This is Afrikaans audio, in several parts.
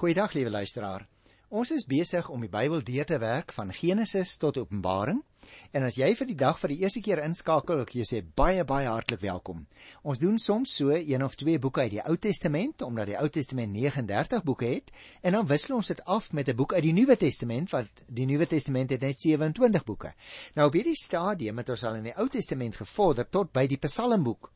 Goeiedag liewe luisteraar. Ons is besig om die Bybel deur te werk van Genesis tot Openbaring. En as jy vir die dag vir die eerste keer inskakel, ek jy sê baie baie hartlik welkom. Ons doen soms so een of twee boeke uit die Ou Testament omdat die Ou Testament 39 boeke het en dan wissel ons dit af met 'n boek uit die Nuwe Testament wat die Nuwe Testament het net 27 boeke. Nou op hierdie stadium het ons al in die Ou Testament gevorder tot by die Psalmboek.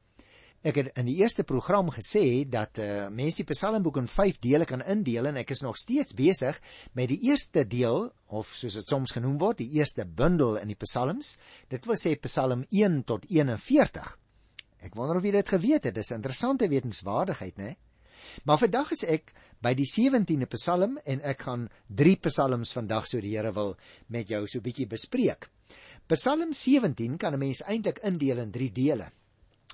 Ek het in die eerste program gesê dat uh, mense die Psalmboek in 5 dele kan indeel en ek is nog steeds besig met die eerste deel of soos dit soms genoem word, die eerste bundel in die Psalms. Dit wil sê Psalm 1 tot 41. Ek wonder of jy dit geweet het. Dis 'n interessante wetenswaardigheid, né? Maar vandag is ek by die 17de Psalm en ek gaan 3 Psalms vandag so die Here wil met jou so bietjie bespreek. Psalm 17 kan 'n mens eintlik indeel in 3 dele.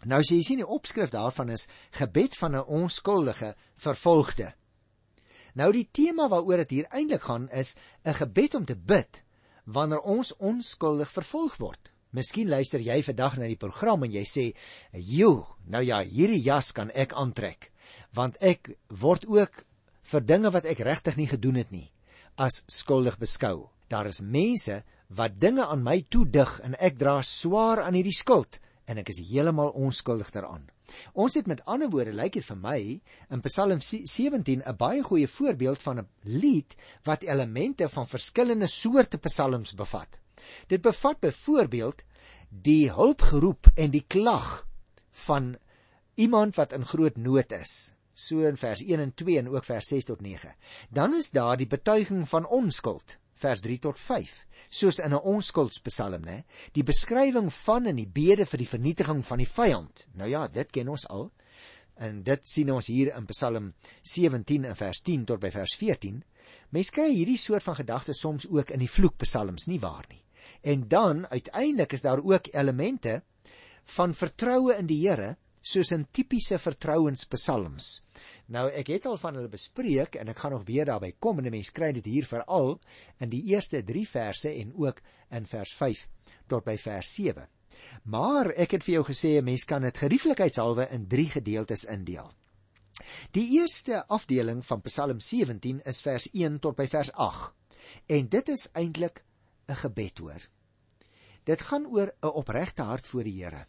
Nou as jy sien die opskrif daarvan is gebed van 'n onskuldige vervolgde. Nou die tema waaroor dit hier eintlik gaan is 'n gebed om te bid wanneer ons onskuldig vervolg word. Miskien luister jy vandag na die program en jy sê, "Jo, nou ja, hierdie jas kan ek aantrek, want ek word ook vir dinge wat ek regtig nie gedoen het nie as skuldig beskou. Daar is mense wat dinge aan my toedig en ek dra swaar aan hierdie skuld." En ek is heeltemal onskuldig daaraan. Ons het met ander woorde lyk dit vir my in Psalm 17 'n baie goeie voorbeeld van 'n lied wat elemente van verskillende soorte psalms bevat. Dit bevat byvoorbeeld die hulpgeroep en die klag van iemand wat in groot nood is so in vers 1 en 2 en ook vers 6 tot 9. Dan is daar die betuiging van onskuld vers 3 tot 5 soos in 'n onskuldspsalm nê die beskrywing van en die bede vir die vernietiging van die vyand nou ja dit ken ons al. En dit sien ons hier in Psalm 17 in vers 10 tot by vers 14 mense kry hierdie soort van gedagtes soms ook in die vloekpsalms nie waar nie? En dan uiteindelik is daar ook elemente van vertroue in die Here soos in tipiese vertrouenspsalms. Nou ek het al van hulle bespreek en ek gaan nog weer daarby kom en mense kry dit hier veral in die eerste 3 verse en ook in vers 5 tot by vers 7. Maar ek het vir jou gesê 'n mens kan dit gerieflikheidshalwe in 3 gedeeltes indeel. Die eerste afdeling van Psalm 17 is vers 1 tot by vers 8. En dit is eintlik 'n gebed hoor. Dit gaan oor 'n opregte hart voor die Here.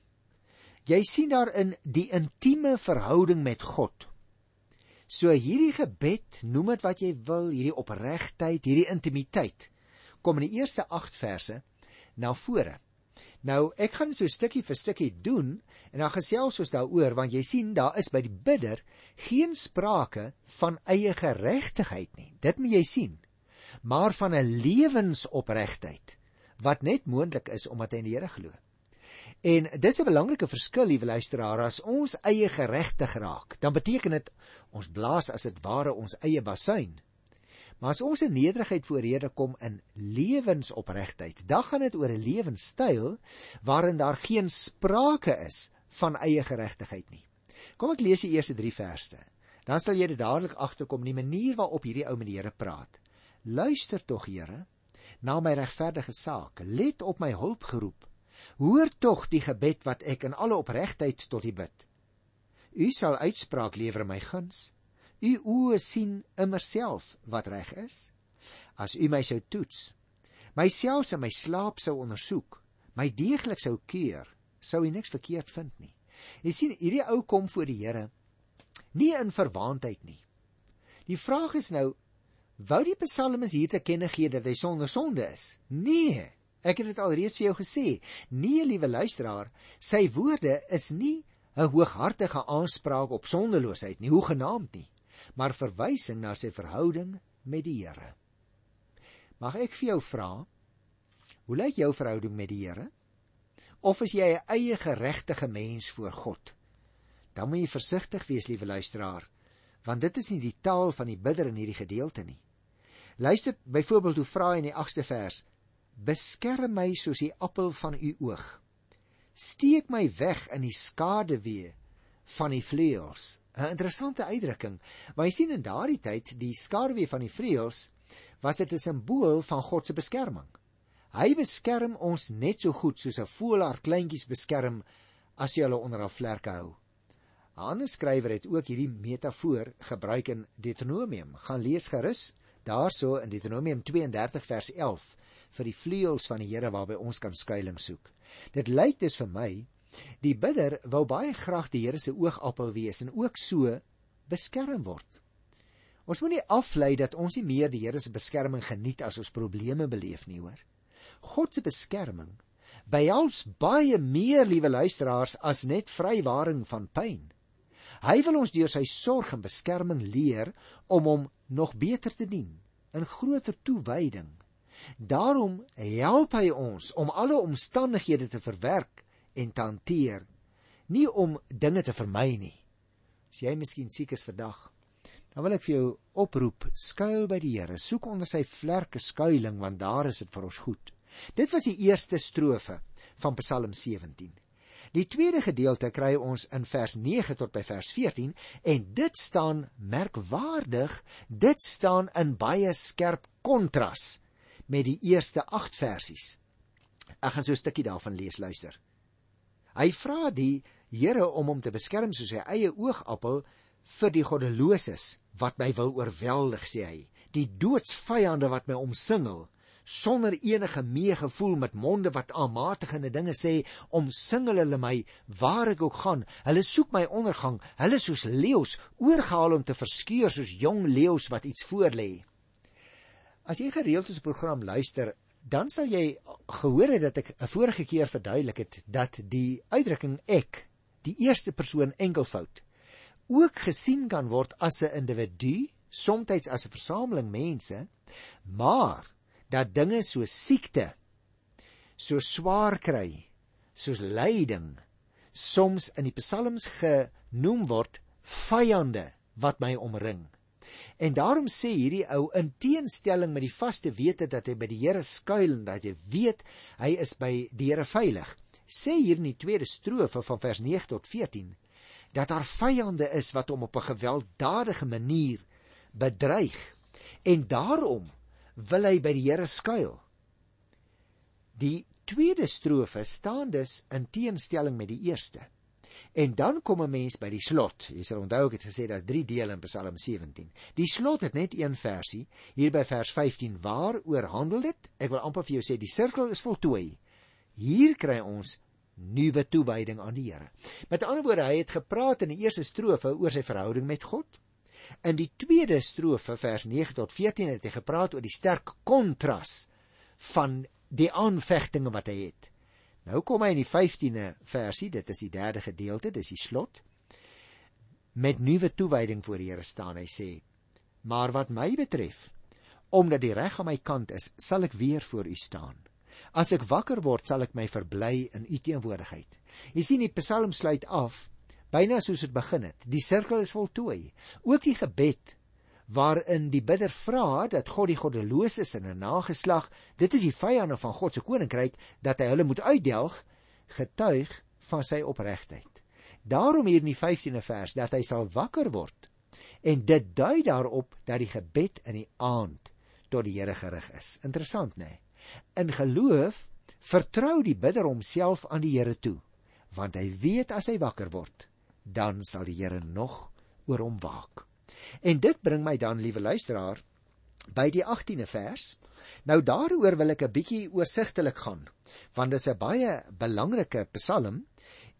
Jy sien daarin die intieme verhouding met God. So hierdie gebed, noem dit wat jy wil, hierdie opregtheid, hierdie intimiteit, kom in die eerste 8 verse na vore. Nou, ek gaan so stukkie vir stukkie doen en dan gesels ons daaroor want jy sien daar is by die bidder geen sprake van eie geregtigheid nie. Dit moet jy sien. Maar van 'n lewensopregtheid wat net moontlik is omdat hy in die Here glo. En dis 'n belangrike verskil, liewe luisteraar, as ons eie geregtig raak, dan beteken dit ons blaas as dit ware ons eie basuin. Maar as ons in nederigheid voor Here kom in lewensopregtheid, dan gaan dit oor 'n lewenstyl waarin daar geen sprake is van eie geregtigheid nie. Kom ek lees die eerste 3 verse. Dan sal jy dit dadelik agterkom die manier waarop hierdie ou met die Here praat. Luister tog, Here, na my regverdige saak. Let op my hulp geroep Hoor tog die gebed wat ek in alle opregtheid tot U bid. U sal uitspraak lewer my guns. U oë sien immer self wat reg is. As U my sou toets, myself in my slaap sou ondersoek, my deeglik sou keur, sou U niks verkeerd vind nie. Jy sien, hierdie ou kom voor die Here nie in verwaandheid nie. Die vraag is nou, wou die psalmis hier te kenne gee dat hy sonder sonde is? Nee. Ek het dit al reeds vir jou gesê. Nee, liewe luisteraar, sy woorde is nie 'n hooghartige aanspraak op sondeloosheid nie, hoegenaamd nie, maar verwysing na sy verhouding met die Here. Mag ek vir jou vra, hoe lyk jou verhouding met die Here? Of is jy 'n eie geregtige mens voor God? Dan moet jy versigtig wees, liewe luisteraar, want dit is nie die taal van die bidder in hierdie gedeelte nie. Luister byvoorbeeld hoe vra hy in die 8ste vers: Beskerm my soos die appel van u oog. Steek my weg in die skaduwee van die vleuels. 'n Interessante uitdrukking. Maar jy sien in daardie tyd, die skaduwee van die vleuels was dit 'n simbool van God se beskerming. Hy beskerm ons net so goed soos 'n voël haar kleintjies beskerm as jy hulle onder haar vlerke hou. 'n Ander skrywer het ook hierdie metafoor gebruik in Deuteronomium. Gaan lees gerus daarso in Deuteronomium 32 vers 11 vir die vleuels van die Here waarby ons kan skuilings soek. Dit lyk dus vir my die bidder wou baie graag die Here se oogappel wees en ook so beskerm word. Ons moenie aflei dat ons nie meer die Here se beskerming geniet as ons probleme beleef nie, hoor. God se beskerming behels baie meer, liewe luisteraars, as net vrywaring van pyn. Hy wil ons deur sy sorg en beskerming leer om hom nog beter te dien in groter toewyding. Daarom help hy ons om alle omstandighede te verwerk en te hanteer, nie om dinge te vermy nie. As jy miskien siek is vandag, dan wil ek vir jou oproep, skuil by die Here, soek onder sy vlerke skuilings want daar is dit vir ons goed. Dit was die eerste strofe van Psalm 17. Die tweede gedeelte kry ons in vers 9 tot by vers 14 en dit staan merkwaardig, dit staan in baie skerp kontras met die eerste 8 versies. Ek gaan so 'n stukkie daarvan lees, luister. Hy vra die Here om hom te beskerm soos sy eie oogappel vir die goddeloses wat my wil oorweldig, sê hy. Die doodsvyande wat my omsingel sonder enige meegevoel met monde wat aanmatigende dinge sê omsingel hulle my waar ek ook gaan hulle soek my ondergang hulle soos leeu's oorgehaal om te verskeur soos jong leeu's wat iets voorlê as jy gereeld ons program luister dan sal jy gehoor het dat ek 'n vorige keer verduidelik het dat die uitdrukking ek die eerste persoon enkelvoud ook gesien kan word as 'n individu soms as 'n versameling mense maar dat dinge so siekte, so swaar kry, soos lyding soms in die psalms genoem word vyande wat my omring. En daarom sê hierdie ou in teenstelling met die vaste wete dat hy by die Here skuil en dat hy weet hy is by die Here veilig. Sê hier in die tweede strofe van vers 9 tot 14 dat daar vyande is wat hom op 'n gewelddadige manier bedreig en daarom wil hy by die Here skuil. Die tweede strofe staan dus in teenstelling met die eerste. En dan kom 'n mens by die slot. Jy sal onthou ek het gesê daar's 3 dele in Psalm 17. Die slot het net een versie hier by vers 15. Waaroor handel dit? Ek wil amper vir jou sê die sirkel is voltooi. Hier kry ons nuwe toewyding aan die Here. Met ander woorde, hy het gepraat in die eerste strofe oor sy verhouding met God. In die tweede strofe vers 9 tot 14 het hy gepraat oor die sterk kontras van die aanvegtinge wat hy het. Nou kom hy in die 15de versie, dit is die derde gedeelte, dis die slot. Met nuwe toewyding voor die Here staan hy sê: "Maar wat my betref, omdat die reg aan my kant is, sal ek weer voor u staan. As ek wakker word, sal ek my verbly in u teenwoordigheid." Jy sien die Psalm sluit af byna soos dit begin het. Die sirkel is voltooi. Ook die gebed waarin die bidder vra dat God die goddeloses in 'n nageslag, dit is die vyande van God se koninkryk, dat hy hulle moet uitdelg, getuig van sy opregtheid. Daarom hier in die 15de vers dat hy sal wakker word. En dit dui daarop dat die gebed in die aand tot die Here gerig is. Interessant, né? Nee? In geloof vertrou die bidder homself aan die Here toe, want hy weet as hy wakker word, dan sal die Here nog oor hom waak. En dit bring my dan, liewe luisteraar, by die 18de vers. Nou daaroor wil ek 'n bietjie oorsigtelik gaan, want dit is 'n baie belangrike Psalm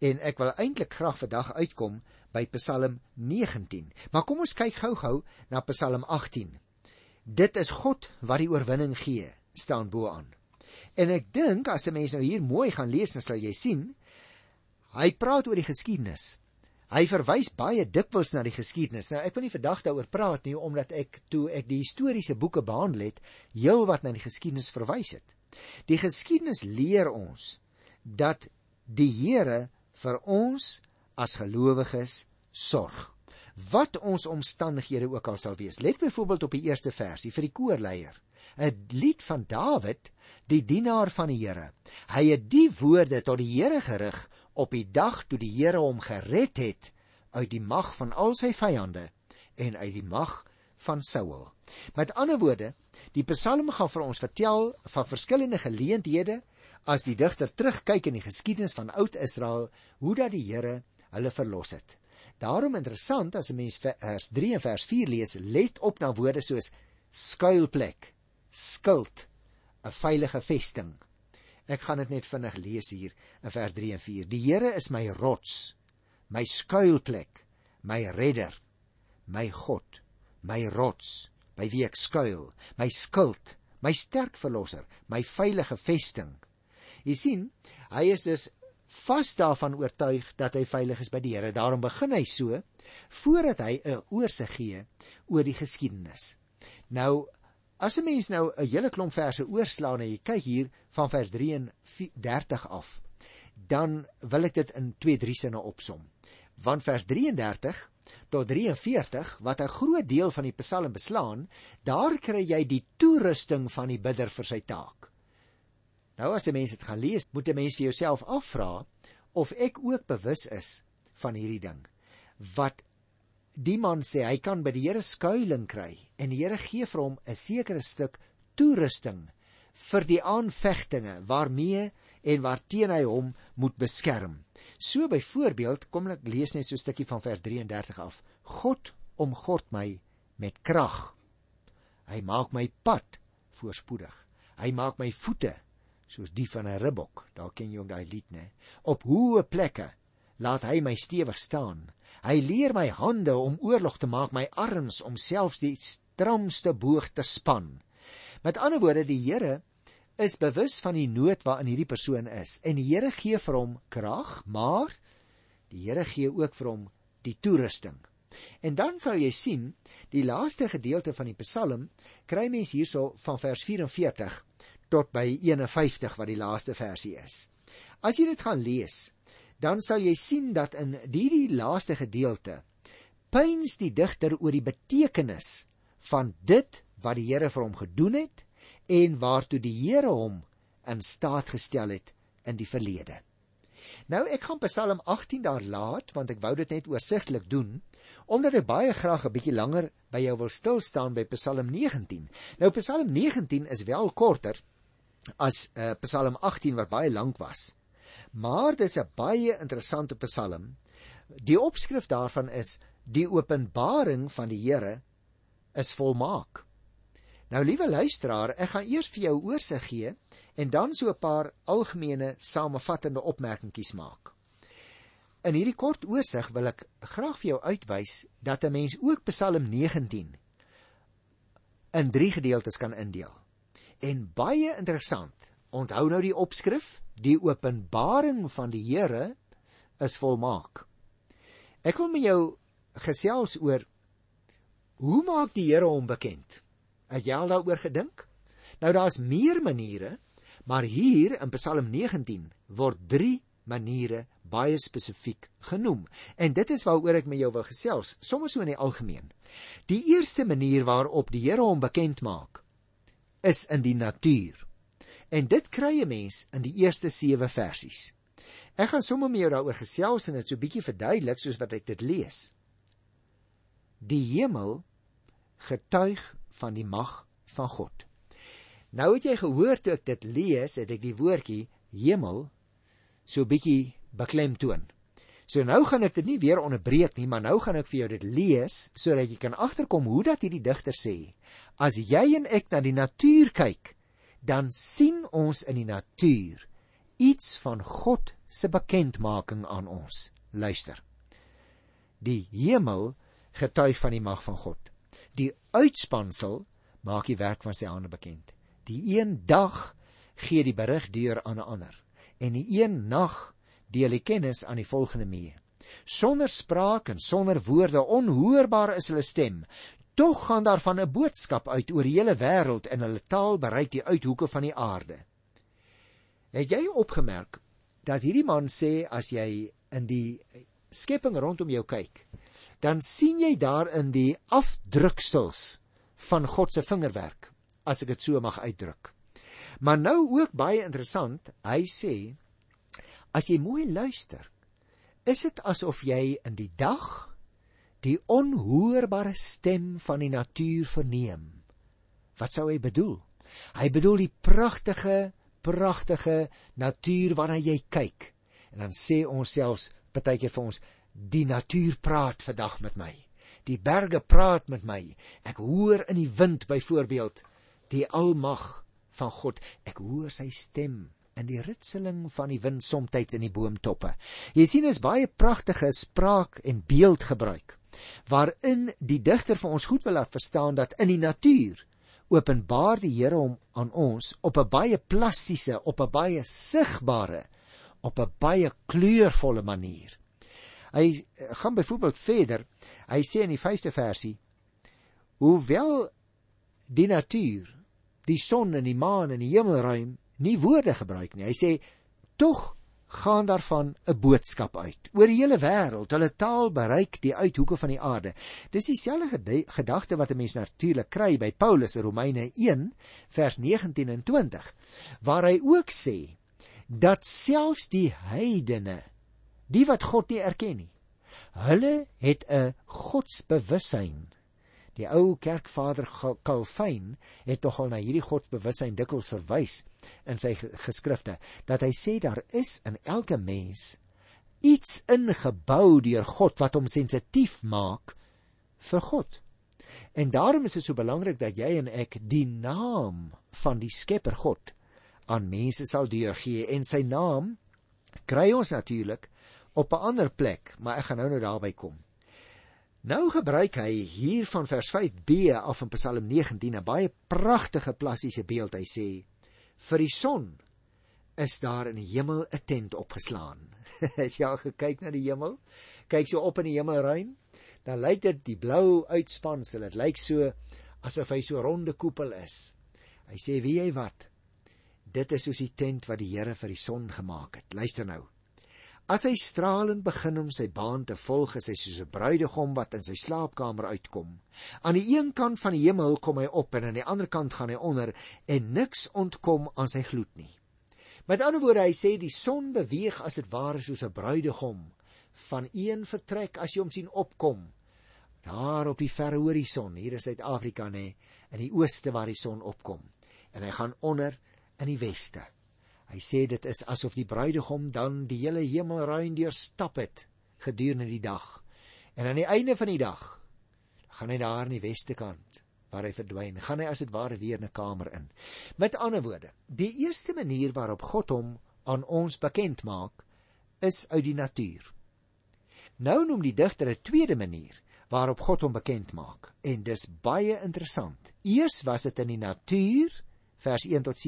en ek wil eintlik graag vandag uitkom by Psalm 19. Maar kom ons kyk gou-gou na Psalm 18. Dit is God wat die oorwinning gee, staan bo aan. En ek dink as 'n mens nou hier mooi gaan lees, dan sal jy sien hy praat oor die geskiedenis Hy verwys baie dikwels na die geskiedenis. Nou ek wil nie vandag daaroor praat nie omdat ek toe ek die historiese boeke behandel het, heelwat na die geskiedenis verwys het. Die geskiedenis leer ons dat die Here vir ons as gelowiges sorg. Wat ons omstandighede ook al sal wees. Let byvoorbeeld op die eerste versie vir die koorleier. 'n Lied van Dawid, die dienaar van die Here. Hy het die woorde tot die Here gerig op die dag toe die Here hom gered het uit die mag van al sy vyande en uit die mag van Saul. Met ander woorde, die Psalm gaan vir ons vertel van verskillende geleenthede as die digter terugkyk in die geskiedenis van Oud-Israel, hoe dat die Here hulle verlos het. Daarom interessant as 'n mens vers 3 en vers 4 lees, let op na woorde soos skuilplek, skild, 'n veilige vesting. Ek gaan dit net vinnig lees hier in vers 3 en 4. Die Here is my rots, my skuilplek, my redder, my God, my rots, by wie ek skuil, my skild, my sterk verlosser, my veilige vesting. Jy sien, hy is dus vas daarvan oortuig dat hy veilig is by die Here. Daarom begin hy so voordat hy 'n oorsig gee oor die geskiedenis. Nou as 'n mens nou 'n hele klomp verse oorslaan en jy kyk hier van vers 33 af, dan wil ek dit in 2-3 sinne opsom. Van vers 33 tot 43 wat 'n groot deel van die Psalm beslaan, daar kry jy die toerusting van die bidder vir sy taak. Nou as 'n mens dit gaan lees, moet 'n mens vir jouself afvra of ek ook bewus is van hierdie ding. Wat die man sê, hy kan by die Here skuilings kry en die Here gee vir hom 'n sekere stuk toerusting vir die aanvegtinge waarmee en waarteen hy hom moet beskerm. So byvoorbeeld, kom ek lees net so 'n stukkie van vers 33 af. God omgord my met krag. Hy maak my pad voorspoedig. Hy maak my voete soos die van 'n ribbok. Daar ken jy ook daai lied, né? Op hoë plekke laat hy my stewig staan. Hy leer my hande om oorlog te maak, my arms om selfs die stramste boog te span. Met ander woorde, die Here is bewus van die nood waarin hierdie persoon is en die Here gee vir hom krag, maar die Here gee ook vir hom die toerusting. En dan sal jy sien, die laaste gedeelte van die Psalm kry mens hierso van vers 44 tot by 51 wat die laaste versie is. As jy dit gaan lees, dan sal jy sien dat in hierdie laaste gedeelte pyns die digter oor die betekenis van dit wat die Here vir hom gedoen het en waartoe die Here hom in staat gestel het in die verlede. Nou ek gaan Psalm 18 daar laat want ek wou dit net oorsigtelik doen omdat ek baie graag 'n bietjie langer by jou wil stil staan by Psalm 19. Nou Psalm 19 is wel korter as uh, Psalm 18 wat baie lank was. Maar dis 'n baie interessante Psalm. Die opskrif daarvan is die openbaring van die Here is volmaak. Nou liewe luisteraar, ek gaan eers vir jou oorsig gee en dan so 'n paar algemene samevattende opmerkingies maak. In hierdie kort oorsig wil ek graag vir jou uitwys dat 'n mens ook Psalm 19 in 3 gedeeltes kan indeel. En baie interessant, onthou nou die opskrif, die openbaring van die Here is volmaak. Ek wil met jou gesels oor hoe maak die Here hom bekend? Het jy al daaroor gedink? Nou daar's meer maniere, maar hier in Psalm 19 word 3 maniere baie spesifiek genoem. En dit is waaroor ek met jou wil gesels, sommer so in die algemeen. Die eerste manier waarop die Here hom bekend maak, is in die natuur. En dit kry 'n mens in die eerste 7 versies. Ek gaan sommer met jou daaroor gesels en dit so bietjie verduidelik soos wat ek dit lees. Die hemel getuig van die mag van God. Nou het jy gehoor toe ek dit lees, het ek die woordjie hemel so bietjie beklemtoon. So nou gaan ek dit nie weer onderbreek nie, maar nou gaan ek vir jou dit lees sodat jy kan agterkom hoe dat hierdie digter sê: As jy en ek na die natuur kyk, dan sien ons in die natuur iets van God se bekendmaking aan ons. Luister. Die hemel getuig van die mag van God. Die uitspansel maak die werk van sy hande bekend. Die een dag gee die berig deur aan 'n ander en die een nag deel die kennis aan die volgende mee. Sonder spraak en sonder woorde onhoorbaar is hulle stem. Tog gaan daar van 'n boodskap uit oor die hele wêreld en hulle taal bereik die uithoeke van die aarde. Het jy opgemerk dat hierdie man sê as jy in die skepping rondom jou kyk, dan sien jy daarin die afdruksels van God se vingerwerk, as ek dit so mag uitdruk. Maar nou ook baie interessant, hy sê as jy mooi luister, is dit asof jy in die dag die onhoorbare stem van die natuur verneem. Wat sou hy bedoel? Hy bedoel die pragtige, pragtige natuur waarna jy kyk. En dan sê ons selfs partykeer vir ons, Die natuur praat vandag met my. Die berge praat met my. Ek hoor in die wind byvoorbeeld die almag van God. Ek hoor sy stem in die ritseling van die wind soms in die boomtoppe. Jy sien is baie pragtige spraak en beeldgebruik waarin die digter vir ons goed wil laat verstaan dat in die natuur openbaar die Here hom aan ons op 'n baie plastiese, op 'n baie sigbare, op 'n baie kleurvolle manier. Hy gaan byvoorbeeld verder. Hy sê in die 5de versie: Hoewel die natuur, die son en die maan en die hemelruim nie woorde gebruik nie. Hy sê tog gaan daarvan 'n boodskap uit oor die hele wêreld. Hulle taal bereik die uithoeke van die aarde. Dis dieselfde gedagte wat 'n mens natuurlik kry by Paulus in Romeine 1 vers 19 en 20 waar hy ook sê dat selfs die heidene, die wat God nie erken nie, hulle het 'n godsbewussyn Die ou kerkvader Calvin het tog al na hierdie godsbewussyn dikwels verwys in sy geskrifte dat hy sê daar is in elke mens iets ingebou deur God wat hom sensitief maak vir God. En daarom is dit so belangrik dat jy en ek die naam van die Skepper God aan mense sal deurgee en sy naam kry ons natuurlik op 'n ander plek, maar ek gaan nou nou daarby kom. Nou gebruik hy hier van vers 5b af in Psalm 19 'n baie pragtige plastiese beeld. Hy sê: "Vir die son is daar in die hemel 'n tent opgeslaan." Het jy al gekyk na die hemel? Kyk so op in die hemelruim, dan lyk dit die blou uitspansel. Dit lyk so asof hy so ronde koepel is. Hy sê: "Wie jy wat? Dit is soos die tent wat die Here vir die son gemaak het." Luister nou. As hy stralend begin om sy baan te volg, is hy soos 'n bruidegom wat in sy slaapkamer uitkom. Aan die een kant van die hemel kom hy op en aan die ander kant gaan hy onder en niks ontkom aan sy gloed nie. Met ander woorde, hy sê die son beweeg as dit ware soos 'n bruidegom van een vertrek as jy hom sien opkom. Daar op die verre horison, hier is Suid-Afrika nê, in die ooste waar die son opkom en hy gaan onder in die weste. Hy sê dit is asof die bruidegom dan die hele hemelruim deurstap het gedurende die dag. En aan die einde van die dag gaan hy daar in die weste kant waar hy verdwyn, gaan hy as dit ware weer in 'n kamer in. Met ander woorde, die eerste manier waarop God hom aan ons bekend maak, is uit die natuur. Nou noem die digter 'n tweede manier waarop God hom bekend maak en dis baie interessant. Eers was dit in die natuur, vers 1 tot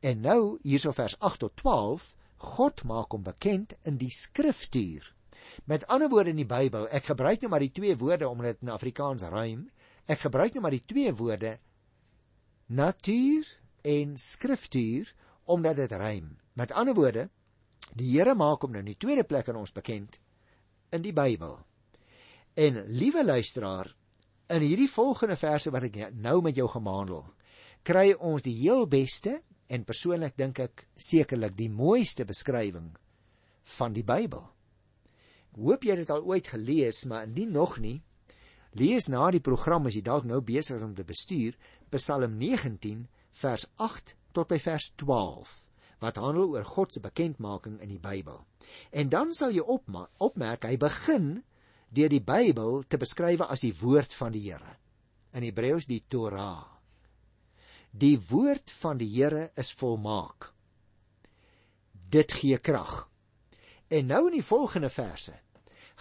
En nou hierso vers 8 tot 12, God maak hom bekend in die skriftuur. Met ander woorde in die Bybel, ek gebruik nou maar die twee woorde omdat dit in Afrikaans rym. Ek gebruik nou maar die twee woorde natuur en skriftuur omdat dit rym. Met ander woorde, die Here maak hom nou in die tweede plek aan ons bekend in die Bybel. En liewe luisteraar, in hierdie volgende verse wat ek nou met jou gemaandel, kry ons die heel beste en persoonlik dink ek sekerlik die mooiste beskrywing van die Bybel. Ek hoop jy het dit al ooit gelees, maar indien nog nie, lees na die program as jy dalk nou besig is om te bestuur, Psalm 19 vers 8 tot by vers 12 wat handel oor God se bekendmaking in die Bybel. En dan sal jy opmerk hy begin deur die Bybel te beskryf as die woord van die Here. In Hebreëus die Torah. Die woord van die Here is volmaak. Dit gee krag. En nou in die volgende verse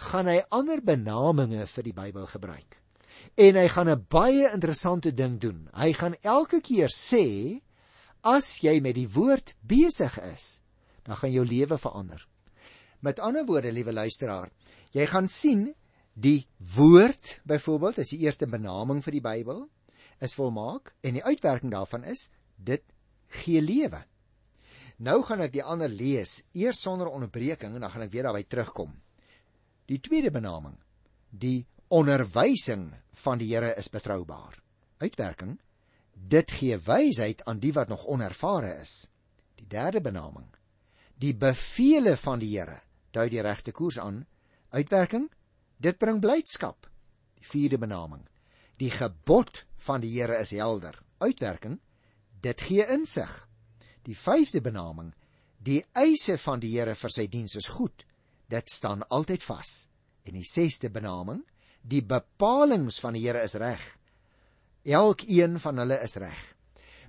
gaan hy ander benamings vir die Bybel gebruik. En hy gaan 'n baie interessante ding doen. Hy gaan elke keer sê as jy met die woord besig is, dan gaan jou lewe verander. Met ander woorde, liewe luisteraar, jy gaan sien die woord byvoorbeeld is die eerste benaming vir die Bybel is volmaak en die uitwerking daarvan is dit gee lewe. Nou gaan ek die ander lees eers sonder onderbreking en dan gaan ek weer daarby terugkom. Die tweede benaming, die onderwysing van die Here is betroubaar. Uitwerking, dit gee wysheid aan die wat nog onervare is. Die derde benaming, die bevele van die Here dui die regte koers aan. Uitwerking, dit bring blydskap. Die vierde benaming, Die gebod van die Here is helder. Uitwerking: Dit gee insig. Die vyfde benaming: Die eise van die Here vir sy diens is goed. dit staan altyd vas. En die sesde benaming, die bepalinge van die Here is reg. Elkeen van hulle is reg.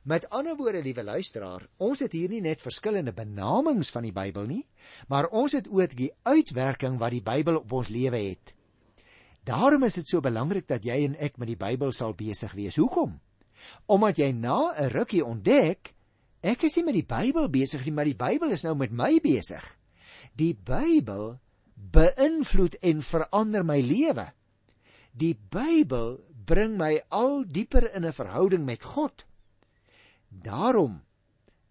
Met ander woorde, liewe luisteraar, ons het hier nie net verskillende benamings van die Bybel nie, maar ons het ook die uitwerking wat die Bybel op ons lewe het. Daarom is dit so belangrik dat jy en ek met die Bybel sal besig wees. Hoekom? Omdat jy na 'n rukkie ontdek, ek is nie met die Bybel besig nie, maar die Bybel is nou met my besig. Die Bybel beïnvloed en verander my lewe. Die Bybel bring my al dieper in 'n verhouding met God. Daarom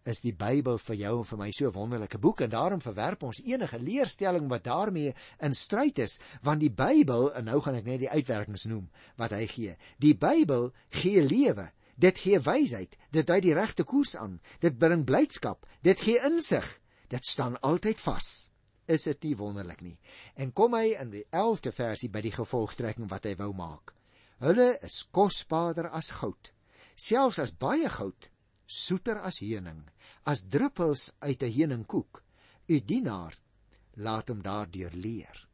is die Bybel vir jou en vir my so 'n wonderlike boek en daarom verwerp ons enige leerstelling wat daarmee in stryd is, want die Bybel, en nou gaan ek net die uitwerkings noem wat hy gee. Die Bybel gee lewe. Dit gee wysheid, dit dui die regte koers aan, dit bring blydskap, dit gee insig. Dit staan altyd vas. Is dit nie wonderlik nie? En kom hy in die 11de versie by die gevolgtrekking wat hy wou maak. Hulle is kosbaarder as goud, selfs as baie goud soeter as heuning, as druppels uit 'n heuningkoek. U dienaar laat hom daardeur leer.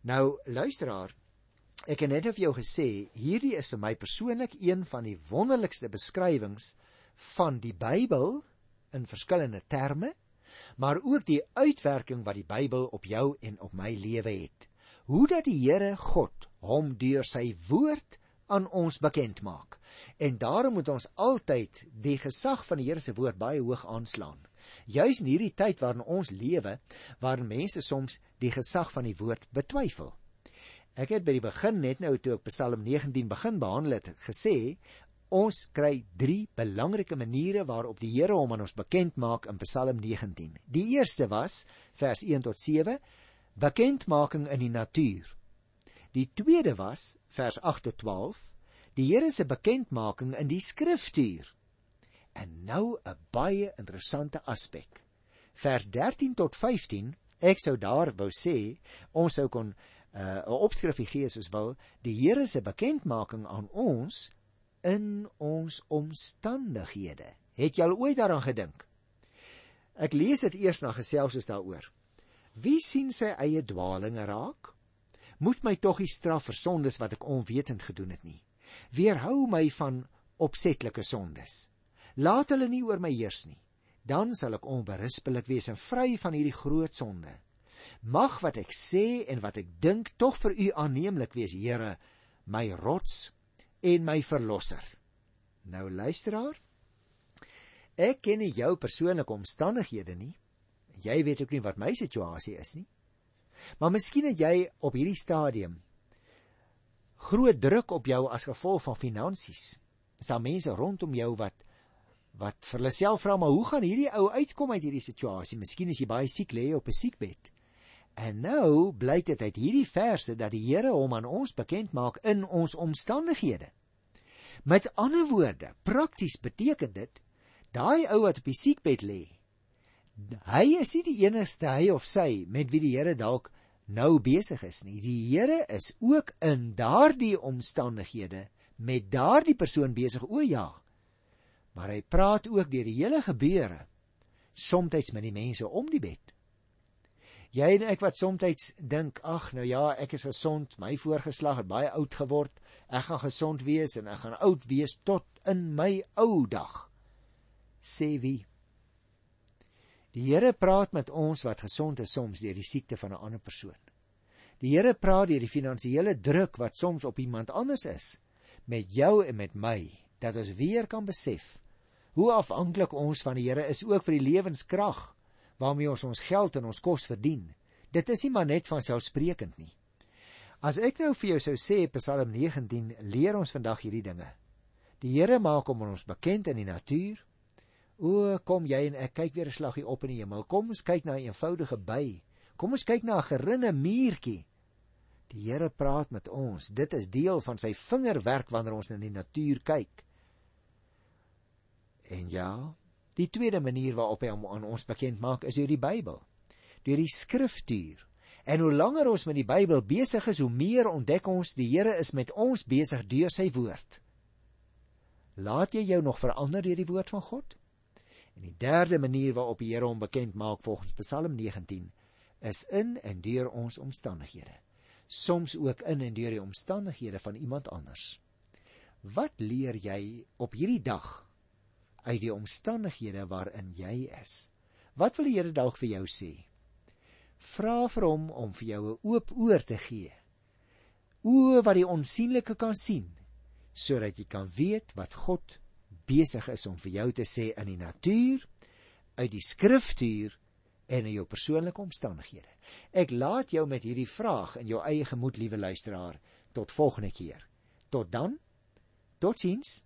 Nou luisteraar, ek het net of jou gesê, hierdie is vir my persoonlik een van die wonderlikste beskrywings van die Bybel in verskillende terme, maar ook die uitwerking wat die Bybel op jou en op my lewe het. Hoe dat die Here God hom deur sy woord aan ons bekend maak. En daarom moet ons altyd die gesag van die Here se woord baie hoog aanslaan. Juis in hierdie tyd waarin ons lewe, waar mense soms die gesag van die woord betwyfel. Ek het by die begin net nou toe ek Psalm 19 begin behandel het, gesê ons kry drie belangrike maniere waarop die Here hom aan ons bekend maak in Psalm 19. Die eerste was vers 1 tot 7, bekendmaking in die natuur. Die tweede was vers 8 tot 12, die Here se bekendmaking in die skriftuur. En nou 'n baie interessante aspek. Vers 13 tot 15, ek sou daar wou sê, ons sou kon uh, 'n uh, opskrifie gee soos wil, die Here se bekendmaking aan ons in ons omstandighede. Het jy al ooit daaraan gedink? Ek lees dit eers na gesels ons daaroor. Wie sien sy eie dwaalinge raak? Moet my tog die straf vir sondes wat ek onwetend gedoen het nie. Weerhou my van opsetlike sondes. Laat hulle nie oor my heers nie. Dan sal ek onberispelik wees en vry van hierdie groot sonde. Mag wat ek sê en wat ek dink tog vir u aanneemlik wees, Here, my rots en my verlosser. Nou luisteraar, ek ken nie jou persoonlike omstandighede nie. Jy weet ook nie wat my situasie is nie. Maar miskien het jy op hierdie stadium groot druk op jou as gevolg van finansies. Is daar mense rondom jou wat wat vir hulle self vra maar hoe gaan hierdie ou uitkom uit hierdie situasie? Miskien is jy baie siek lê op 'n siekbed. En nou blyk dit uit hierdie verse dat die Here hom aan ons bekend maak in ons omstandighede. Met ander woorde, prakties beteken dit daai ou wat op die siekbed lê, hy is nie die enigste hy of sy met wie die Here dalk nou besig is nie. Die Here is ook in daardie omstandighede met daardie persoon besig. O ja. Maar hy praat ook deur die hele gebeure soms met die mense om die bed. Jy en ek wat soms dink, ag nou ja, ek is gesond, my voorgeslag het baie oud geword. Ek gaan gesond wees en ek gaan oud wees tot in my ou dag. Sê wie? Die Here praat met ons wat gesond is soms deur die siekte van 'n ander persoon. Die Here praat deur die finansiële druk wat soms op iemand anders is met jou en met my dat ons weer kan besef hoe afhanklik ons van die Here is ook vir die lewenskrag waarmee ons ons geld en ons kos verdien. Dit is nie maar net van selfsprekend nie. As ek nou vir jou sou sê Psalm 19 leer ons vandag hierdie dinge. Die Here maak hom aan ons bekend in die natuur, O, kom jy en ek kyk weer 'n slaggie op in die hemel. Kom ons kyk na 'n eenvoudige by. Kom ons kyk na 'n gerinne muurtjie. Die Here praat met ons. Dit is deel van sy vingerwerk wanneer ons in die natuur kyk. En ja, die tweede manier waarop hy hom aan ons bekend maak is deur die Bybel. Deur die skriftuur. En hoe langer ons met die Bybel besig is, hoe meer ontdek ons die Here is met ons besig deur sy woord. Laat jy jou nog verander deur die woord van God? En die derde manier waarop die Here hom bekend maak volgens Psalm 19 is in en deur ons omstandighede. Soms ook in en deur die omstandighede van iemand anders. Wat leer jy op hierdie dag uit die omstandighede waarin jy is? Wat wil die Here dalk vir jou sê? Vra vir hom om vir jou 'n oop oor te gee. Oë wat die onsigbare kan sien, sodat jy kan weet wat God besig is om vir jou te sê in die natuur, uit die skriftuur en in jou persoonlike omstandighede. Ek laat jou met hierdie vraag in jou eie gemoed, liewe luisteraar, tot volgende keer. Tot dan. Totsiens.